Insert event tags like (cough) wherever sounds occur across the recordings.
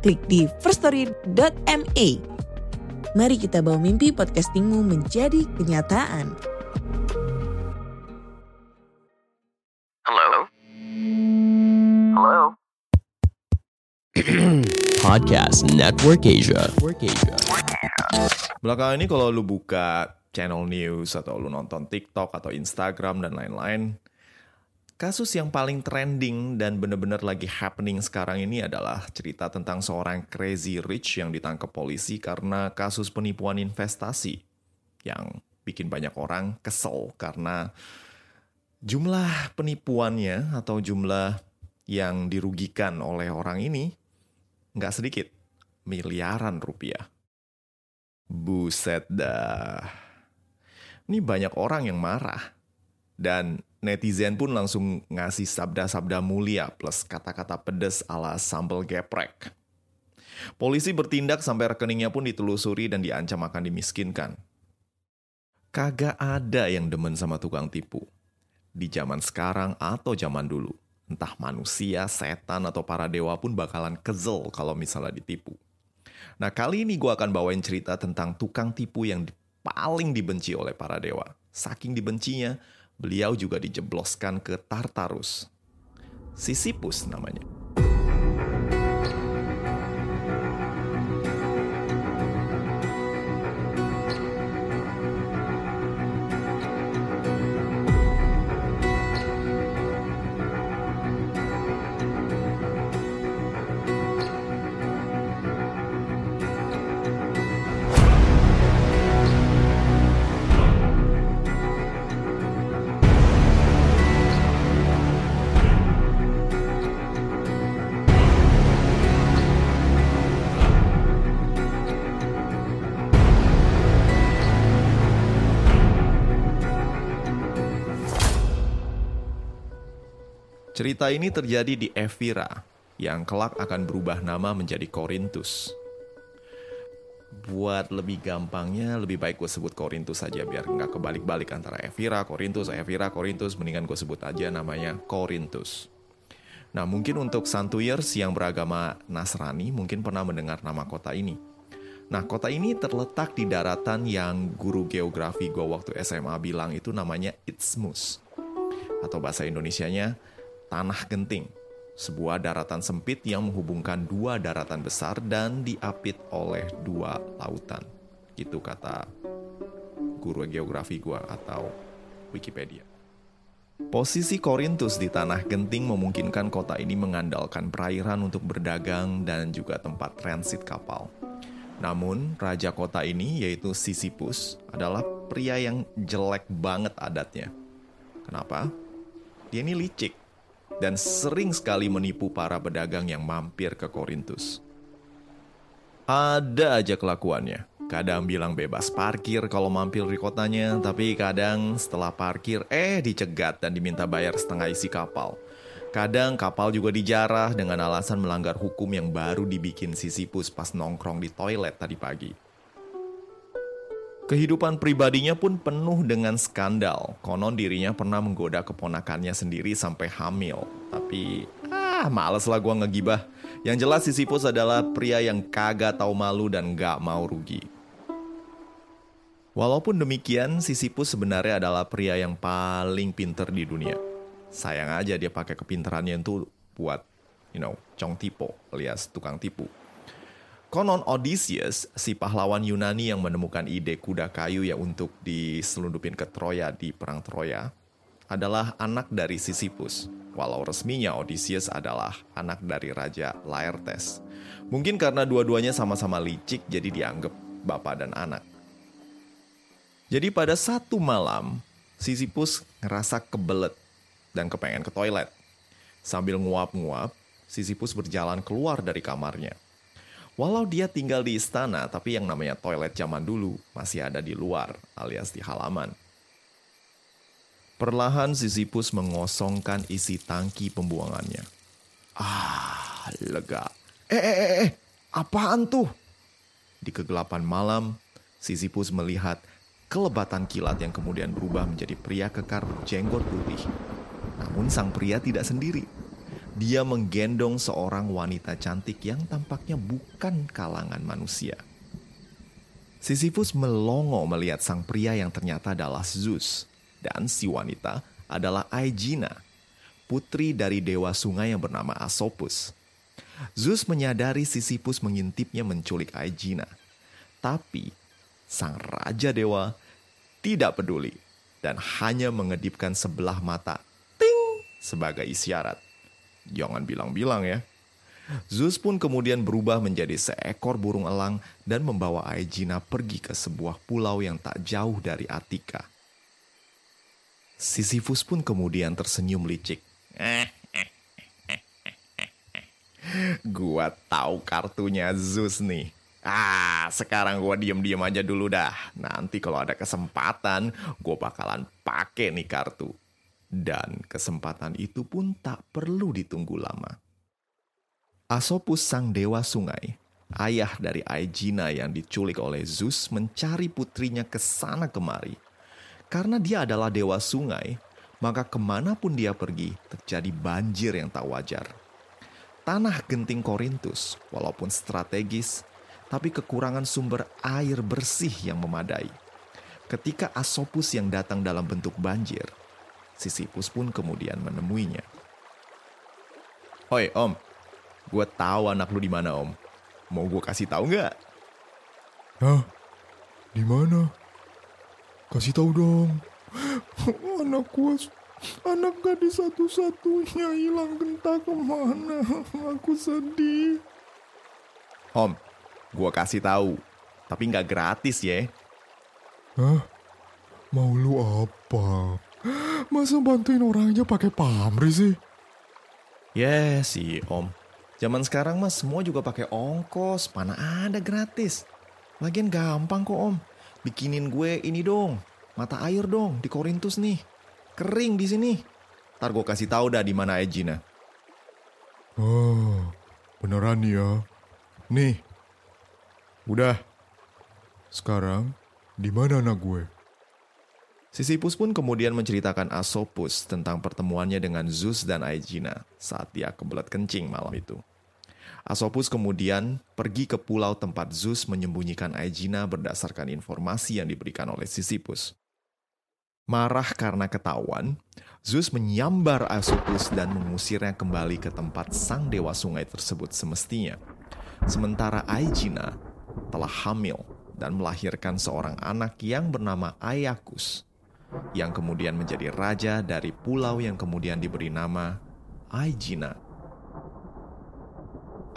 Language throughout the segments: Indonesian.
klik di firststory.me. Mari kita bawa mimpi podcastingmu menjadi kenyataan. Hello? Hello? (clears throat) Podcast Network Asia. Belakangan ini kalau lu buka channel news atau lu nonton TikTok atau Instagram dan lain-lain, kasus yang paling trending dan bener-bener lagi happening sekarang ini adalah cerita tentang seorang crazy rich yang ditangkap polisi karena kasus penipuan investasi yang bikin banyak orang kesel karena jumlah penipuannya atau jumlah yang dirugikan oleh orang ini nggak sedikit, miliaran rupiah. Buset dah. Ini banyak orang yang marah. Dan netizen pun langsung ngasih sabda-sabda mulia plus kata-kata pedes ala sambal geprek. Polisi bertindak sampai rekeningnya pun ditelusuri dan diancam akan dimiskinkan. Kagak ada yang demen sama tukang tipu. Di zaman sekarang atau zaman dulu. Entah manusia, setan, atau para dewa pun bakalan kezel kalau misalnya ditipu. Nah kali ini gue akan bawain cerita tentang tukang tipu yang paling dibenci oleh para dewa. Saking dibencinya, beliau juga dijebloskan ke Tartarus. Sisyphus namanya. Cerita ini terjadi di Evira, yang kelak akan berubah nama menjadi Korintus. Buat lebih gampangnya, lebih baik gue sebut Korintus saja biar nggak kebalik-balik antara Evira, Korintus, Evira, Korintus. Mendingan gue sebut aja namanya Korintus. Nah mungkin untuk Santuyers yang beragama Nasrani mungkin pernah mendengar nama kota ini. Nah kota ini terletak di daratan yang guru geografi gue waktu SMA bilang itu namanya Isthmus. Atau bahasa Indonesianya Tanah Genting, sebuah daratan sempit yang menghubungkan dua daratan besar dan diapit oleh dua lautan. Gitu kata guru geografi gua atau Wikipedia. Posisi Korintus di Tanah Genting memungkinkan kota ini mengandalkan perairan untuk berdagang dan juga tempat transit kapal. Namun, raja kota ini yaitu Sisyphus adalah pria yang jelek banget adatnya. Kenapa? Dia ini licik dan sering sekali menipu para pedagang yang mampir ke Korintus. Ada aja kelakuannya. Kadang bilang bebas parkir kalau mampir di kotanya, tapi kadang setelah parkir eh dicegat dan diminta bayar setengah isi kapal. Kadang kapal juga dijarah dengan alasan melanggar hukum yang baru dibikin Sisyphus pas nongkrong di toilet tadi pagi. Kehidupan pribadinya pun penuh dengan skandal. Konon dirinya pernah menggoda keponakannya sendiri sampai hamil. Tapi, ah males lah gue ngegibah. Yang jelas Sisyphus adalah pria yang kagak tahu malu dan gak mau rugi. Walaupun demikian, Sisyphus sebenarnya adalah pria yang paling pinter di dunia. Sayang aja dia pakai kepintarannya itu buat, you know, cong tipu alias tukang tipu. Konon Odysseus, si pahlawan Yunani yang menemukan ide kuda kayu yang untuk diselundupin ke Troya di Perang Troya, adalah anak dari Sisyphus, walau resminya Odysseus adalah anak dari Raja Laertes. Mungkin karena dua-duanya sama-sama licik jadi dianggap bapak dan anak. Jadi pada satu malam, Sisyphus ngerasa kebelet dan kepengen ke toilet. Sambil nguap-nguap, Sisyphus berjalan keluar dari kamarnya. Walau dia tinggal di istana, tapi yang namanya toilet zaman dulu masih ada di luar alias di halaman. Perlahan Sisyphus mengosongkan isi tangki pembuangannya. Ah, lega. Eh, eh, eh, eh, apaan tuh? Di kegelapan malam, Sisyphus melihat kelebatan kilat yang kemudian berubah menjadi pria kekar jenggot putih. Namun sang pria tidak sendiri. Dia menggendong seorang wanita cantik yang tampaknya bukan kalangan manusia. Sisyphus melongo melihat sang pria yang ternyata adalah Zeus. Dan si wanita adalah Aegina, putri dari dewa sungai yang bernama Asopus. Zeus menyadari Sisyphus mengintipnya menculik Aegina. Tapi sang raja dewa tidak peduli dan hanya mengedipkan sebelah mata ting sebagai isyarat. Jangan bilang-bilang ya. Zeus pun kemudian berubah menjadi seekor burung elang dan membawa Aegina pergi ke sebuah pulau yang tak jauh dari Atika. Sisyphus pun kemudian tersenyum licik. (laughs) gua tahu kartunya Zeus nih. Ah, sekarang gua diem-diem aja dulu dah. Nanti kalau ada kesempatan, gua bakalan pakai nih kartu. Dan kesempatan itu pun tak perlu ditunggu lama. Asopus sang dewa sungai, ayah dari Aegina yang diculik oleh Zeus mencari putrinya ke sana kemari. Karena dia adalah dewa sungai, maka ke mana pun dia pergi terjadi banjir yang tak wajar. Tanah genting Korintus, walaupun strategis, tapi kekurangan sumber air bersih yang memadai. Ketika Asopus yang datang dalam bentuk banjir, Sisyphus pun kemudian menemuinya. Hoi om, gue tahu anak lu di mana om. Mau gue kasih tahu nggak? Hah? Di mana? Kasih tahu dong. Anak gue, anak gadis satu-satunya hilang entah ke mana. Aku sedih. Om, gue kasih tahu, tapi nggak gratis ya. Hah? Mau lu apa? Masa bantuin orang aja pakai pamrih sih? Ya yes, sih om. Zaman sekarang mas semua juga pakai ongkos, mana ada gratis. Lagian gampang kok om. Bikinin gue ini dong, mata air dong di Korintus nih. Kering di sini. Ntar gue kasih tahu dah di mana Ejina. Oh, beneran ya? Nih, udah. Sekarang, di mana anak gue? Sisyphus pun kemudian menceritakan Asopus tentang pertemuannya dengan Zeus dan Aegina saat dia kebelet kencing malam itu. Asopus kemudian pergi ke pulau tempat Zeus menyembunyikan Aegina berdasarkan informasi yang diberikan oleh Sisyphus. Marah karena ketahuan, Zeus menyambar Asopus dan mengusirnya kembali ke tempat sang dewa sungai tersebut semestinya. Sementara Aegina telah hamil dan melahirkan seorang anak yang bernama Ayakus yang kemudian menjadi raja dari pulau yang kemudian diberi nama Aegina.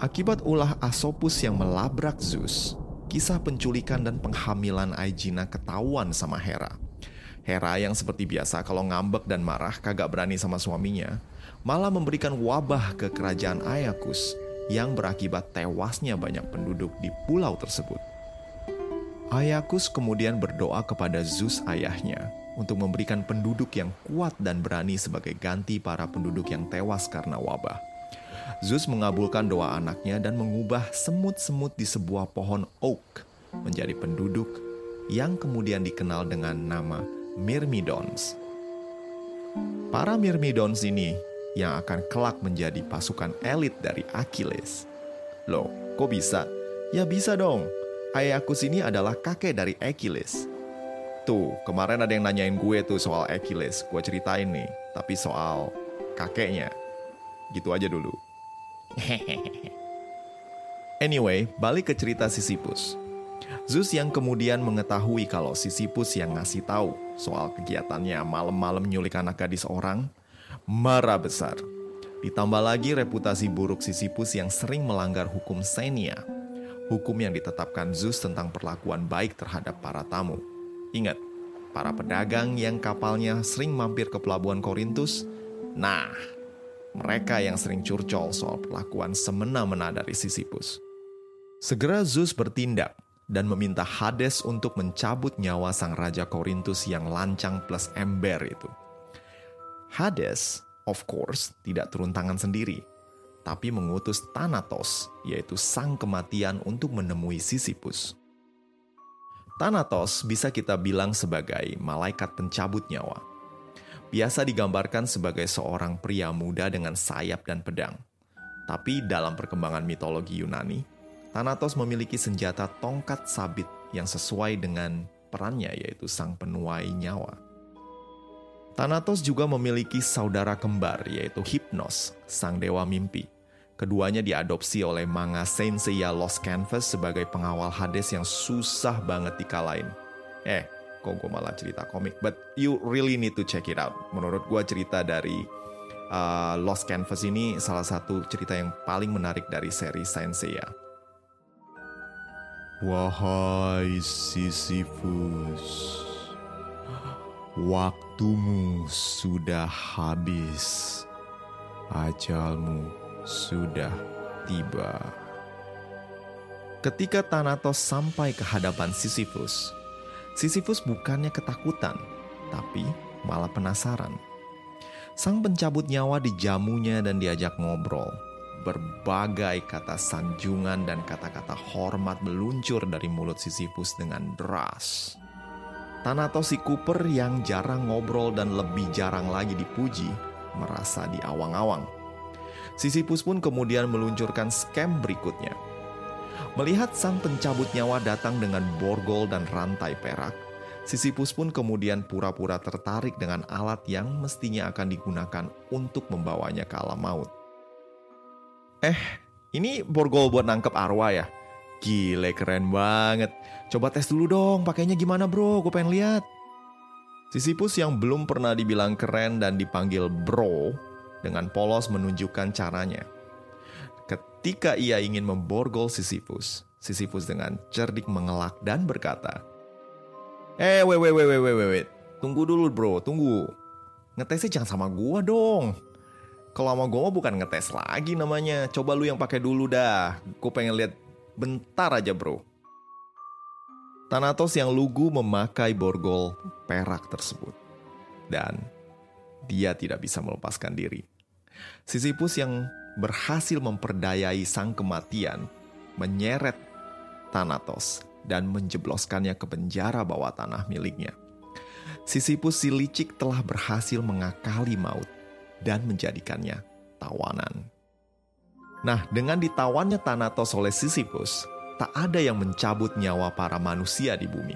Akibat ulah Asopus yang melabrak Zeus, kisah penculikan dan penghamilan Aegina ketahuan sama Hera. Hera yang seperti biasa kalau ngambek dan marah kagak berani sama suaminya, malah memberikan wabah ke kerajaan Ayakus yang berakibat tewasnya banyak penduduk di pulau tersebut. Ayakus kemudian berdoa kepada Zeus ayahnya untuk memberikan penduduk yang kuat dan berani sebagai ganti para penduduk yang tewas karena wabah. Zeus mengabulkan doa anaknya dan mengubah semut-semut di sebuah pohon oak menjadi penduduk yang kemudian dikenal dengan nama Myrmidons. Para Myrmidons ini yang akan kelak menjadi pasukan elit dari Achilles. Loh, kok bisa? Ya bisa dong. Ayakus ini adalah kakek dari Achilles. Tuh, kemarin ada yang nanyain gue tuh soal Achilles. Gue ceritain nih, tapi soal kakeknya. Gitu aja dulu. (laughs) anyway, balik ke cerita Sisyphus. Zeus yang kemudian mengetahui kalau Sisyphus yang ngasih tahu soal kegiatannya malam-malam nyulik anak gadis orang, marah besar. Ditambah lagi reputasi buruk Sisyphus yang sering melanggar hukum Xenia, hukum yang ditetapkan Zeus tentang perlakuan baik terhadap para tamu. Ingat, para pedagang yang kapalnya sering mampir ke pelabuhan Korintus, nah, mereka yang sering curcol soal perlakuan semena-mena dari Sisyphus. Segera Zeus bertindak dan meminta Hades untuk mencabut nyawa sang Raja Korintus yang lancang plus ember itu. Hades, of course, tidak turun tangan sendiri, tapi mengutus Thanatos, yaitu sang kematian untuk menemui Sisyphus. Thanatos bisa kita bilang sebagai malaikat pencabut nyawa. Biasa digambarkan sebagai seorang pria muda dengan sayap dan pedang. Tapi dalam perkembangan mitologi Yunani, Thanatos memiliki senjata tongkat sabit yang sesuai dengan perannya yaitu sang penuai nyawa. Thanatos juga memiliki saudara kembar yaitu Hypnos, sang dewa mimpi. Keduanya diadopsi oleh manga Saint Seiya Lost Canvas sebagai pengawal Hades yang susah banget dikalahin. Eh, kok gue malah cerita komik, but you really need to check it out. Menurut gue cerita dari uh, Lost Canvas ini salah satu cerita yang paling menarik dari seri Saint Seiya. Wahai Sisyphus, waktumu sudah habis, ajalmu sudah tiba. Ketika Thanatos sampai ke hadapan Sisyphus, Sisyphus bukannya ketakutan, tapi malah penasaran. Sang pencabut nyawa dijamunya dan diajak ngobrol. Berbagai kata sanjungan dan kata-kata hormat meluncur dari mulut Sisyphus dengan deras. Thanatos si Cooper yang jarang ngobrol dan lebih jarang lagi dipuji, merasa diawang-awang. Sisyphus pun kemudian meluncurkan scam berikutnya. Melihat sang pencabut nyawa datang dengan borgol dan rantai perak, Sisyphus pun kemudian pura-pura tertarik dengan alat yang mestinya akan digunakan untuk membawanya ke alam maut. Eh, ini borgol buat nangkep arwah ya? Gile keren banget. Coba tes dulu dong, pakainya gimana bro? Gue pengen lihat. Sisyphus yang belum pernah dibilang keren dan dipanggil bro, dengan polos menunjukkan caranya. Ketika ia ingin memborgol Sisyphus, Sisyphus dengan cerdik mengelak dan berkata, Eh, wait, wait, wait, wait, wait, wait. Tunggu dulu bro, tunggu. Ngetesnya jangan sama gua dong. Kalau sama gua bukan ngetes lagi namanya. Coba lu yang pakai dulu dah. Gue pengen lihat bentar aja bro. Thanatos yang lugu memakai borgol perak tersebut. Dan dia tidak bisa melepaskan diri. Sisyphus yang berhasil memperdayai sang kematian menyeret Thanatos dan menjebloskannya ke penjara bawah tanah miliknya. Sisyphus si licik telah berhasil mengakali maut dan menjadikannya tawanan. Nah, dengan ditawannya Thanatos oleh Sisyphus, tak ada yang mencabut nyawa para manusia di bumi.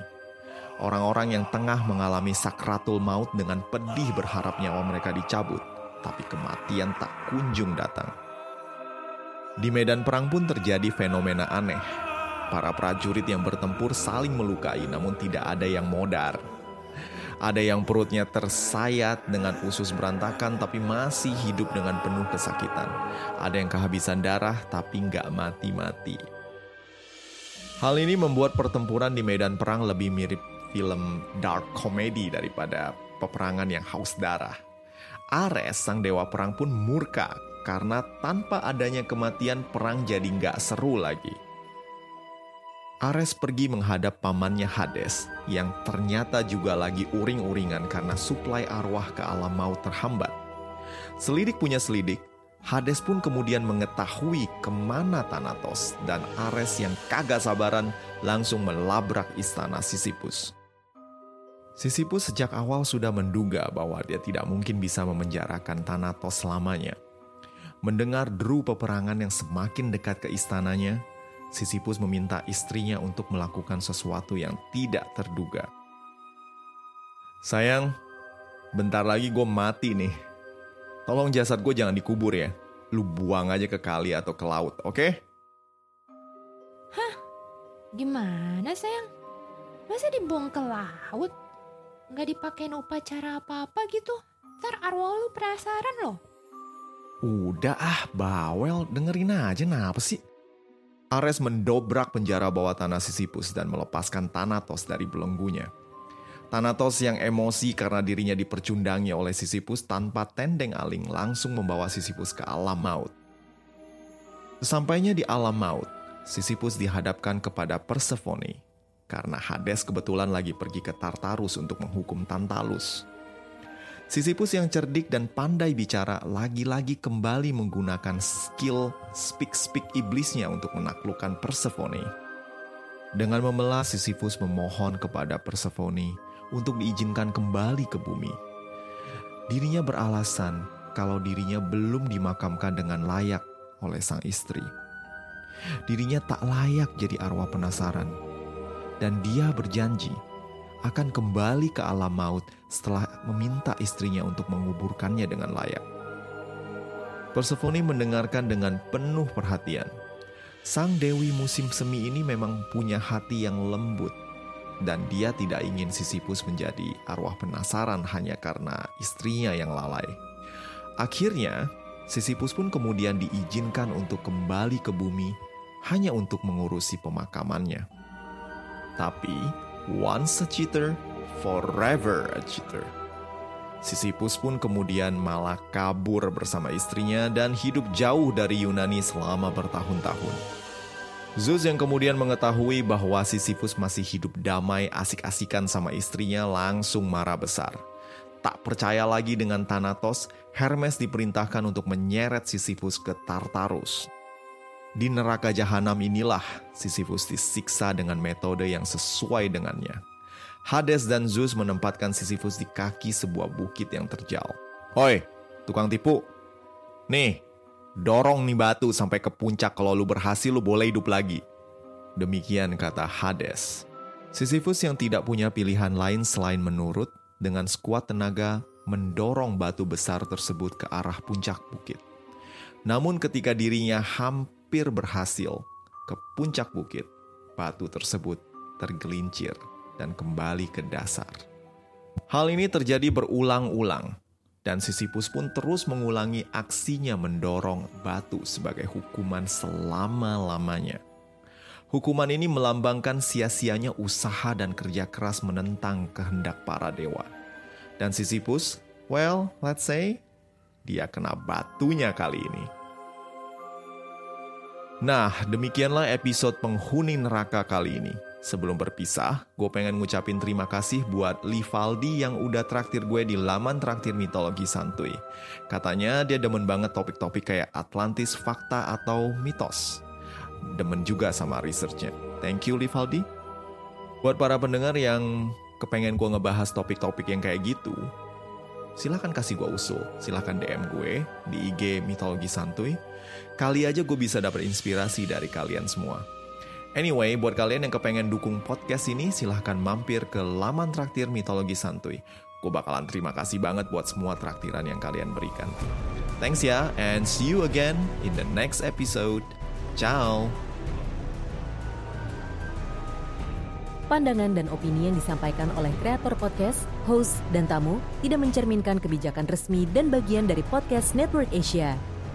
Orang-orang yang tengah mengalami sakratul maut dengan pedih berharap nyawa mereka dicabut, tapi kematian tak kunjung datang. Di medan perang pun terjadi fenomena aneh. Para prajurit yang bertempur saling melukai namun tidak ada yang modar. Ada yang perutnya tersayat dengan usus berantakan tapi masih hidup dengan penuh kesakitan. Ada yang kehabisan darah tapi nggak mati-mati. Hal ini membuat pertempuran di medan perang lebih mirip film dark comedy daripada peperangan yang haus darah. Ares, sang dewa perang pun murka karena tanpa adanya kematian perang jadi nggak seru lagi. Ares pergi menghadap pamannya Hades yang ternyata juga lagi uring-uringan karena suplai arwah ke alam maut terhambat. Selidik punya selidik, Hades pun kemudian mengetahui ke mana Thanatos dan Ares yang kagak sabaran langsung melabrak istana Sisyphus. Sisyphus sejak awal sudah menduga bahwa dia tidak mungkin bisa memenjarakan Thanatos selamanya. Mendengar deru peperangan yang semakin dekat ke istananya, Sisyphus meminta istrinya untuk melakukan sesuatu yang tidak terduga. Sayang, bentar lagi gue mati nih. Tolong jasad gue jangan dikubur ya. Lu buang aja ke kali atau ke laut, oke? Okay? Hah? Gimana sayang? Masa dibuang ke laut? Nggak dipakein upacara apa-apa gitu? Ntar arwah lu penasaran loh. Udah ah, bawel. Dengerin aja napa sih? Ares mendobrak penjara bawah tanah Sisyphus dan melepaskan Thanatos dari belenggunya. Thanatos yang emosi karena dirinya dipercundangi oleh Sisyphus tanpa tendeng aling langsung membawa Sisyphus ke alam maut. Sesampainya di alam maut, Sisyphus dihadapkan kepada Persephone karena Hades kebetulan lagi pergi ke Tartarus untuk menghukum Tantalus. Sisyphus yang cerdik dan pandai bicara lagi-lagi kembali menggunakan skill speak-speak iblisnya untuk menaklukkan Persephone. Dengan membelah Sisyphus memohon kepada Persephone untuk diizinkan kembali ke bumi. Dirinya beralasan kalau dirinya belum dimakamkan dengan layak oleh sang istri. Dirinya tak layak jadi arwah penasaran. Dan dia berjanji akan kembali ke alam maut setelah meminta istrinya untuk menguburkannya dengan layak. Persephone mendengarkan dengan penuh perhatian. Sang dewi musim semi ini memang punya hati yang lembut dan dia tidak ingin Sisyphus menjadi arwah penasaran hanya karena istrinya yang lalai. Akhirnya, Sisyphus pun kemudian diizinkan untuk kembali ke bumi hanya untuk mengurusi pemakamannya. Tapi, once a cheater, forever a cheater. Sisyphus pun kemudian malah kabur bersama istrinya dan hidup jauh dari Yunani selama bertahun-tahun. Zeus yang kemudian mengetahui bahwa Sisyphus masih hidup damai asik-asikan sama istrinya langsung marah besar. Tak percaya lagi dengan Thanatos, Hermes diperintahkan untuk menyeret Sisyphus ke Tartarus. Di neraka jahanam inilah Sisyphus disiksa dengan metode yang sesuai dengannya. Hades dan Zeus menempatkan Sisyphus di kaki sebuah bukit yang terjal. Hoi, tukang tipu. Nih, dorong nih batu sampai ke puncak kalau lu berhasil lu boleh hidup lagi. Demikian kata Hades. Sisyphus yang tidak punya pilihan lain selain menurut, dengan sekuat tenaga mendorong batu besar tersebut ke arah puncak bukit. Namun ketika dirinya hampir berhasil ke puncak bukit, batu tersebut tergelincir dan kembali ke dasar. Hal ini terjadi berulang-ulang, dan Sisyphus pun terus mengulangi aksinya mendorong batu sebagai hukuman selama-lamanya. Hukuman ini melambangkan sia-sianya usaha dan kerja keras menentang kehendak para dewa. Dan Sisyphus, well, let's say, dia kena batunya kali ini. Nah, demikianlah episode penghuni neraka kali ini. Sebelum berpisah, gue pengen ngucapin terima kasih buat Livaldi yang udah traktir gue di laman traktir mitologi santuy. Katanya dia demen banget topik-topik kayak Atlantis, fakta, atau mitos. Demen juga sama researchnya. Thank you Livaldi. Buat para pendengar yang kepengen gue ngebahas topik-topik yang kayak gitu, silahkan kasih gue usul. Silahkan DM gue di IG Mitologi Santuy. Kali aja gue bisa dapat inspirasi dari kalian semua. Anyway, buat kalian yang kepengen dukung podcast ini, silahkan mampir ke laman traktir Mitologi Santuy. Gue bakalan terima kasih banget buat semua traktiran yang kalian berikan. Thanks ya, and see you again in the next episode. Ciao! Pandangan dan opini yang disampaikan oleh kreator podcast, host, dan tamu tidak mencerminkan kebijakan resmi dan bagian dari podcast Network Asia.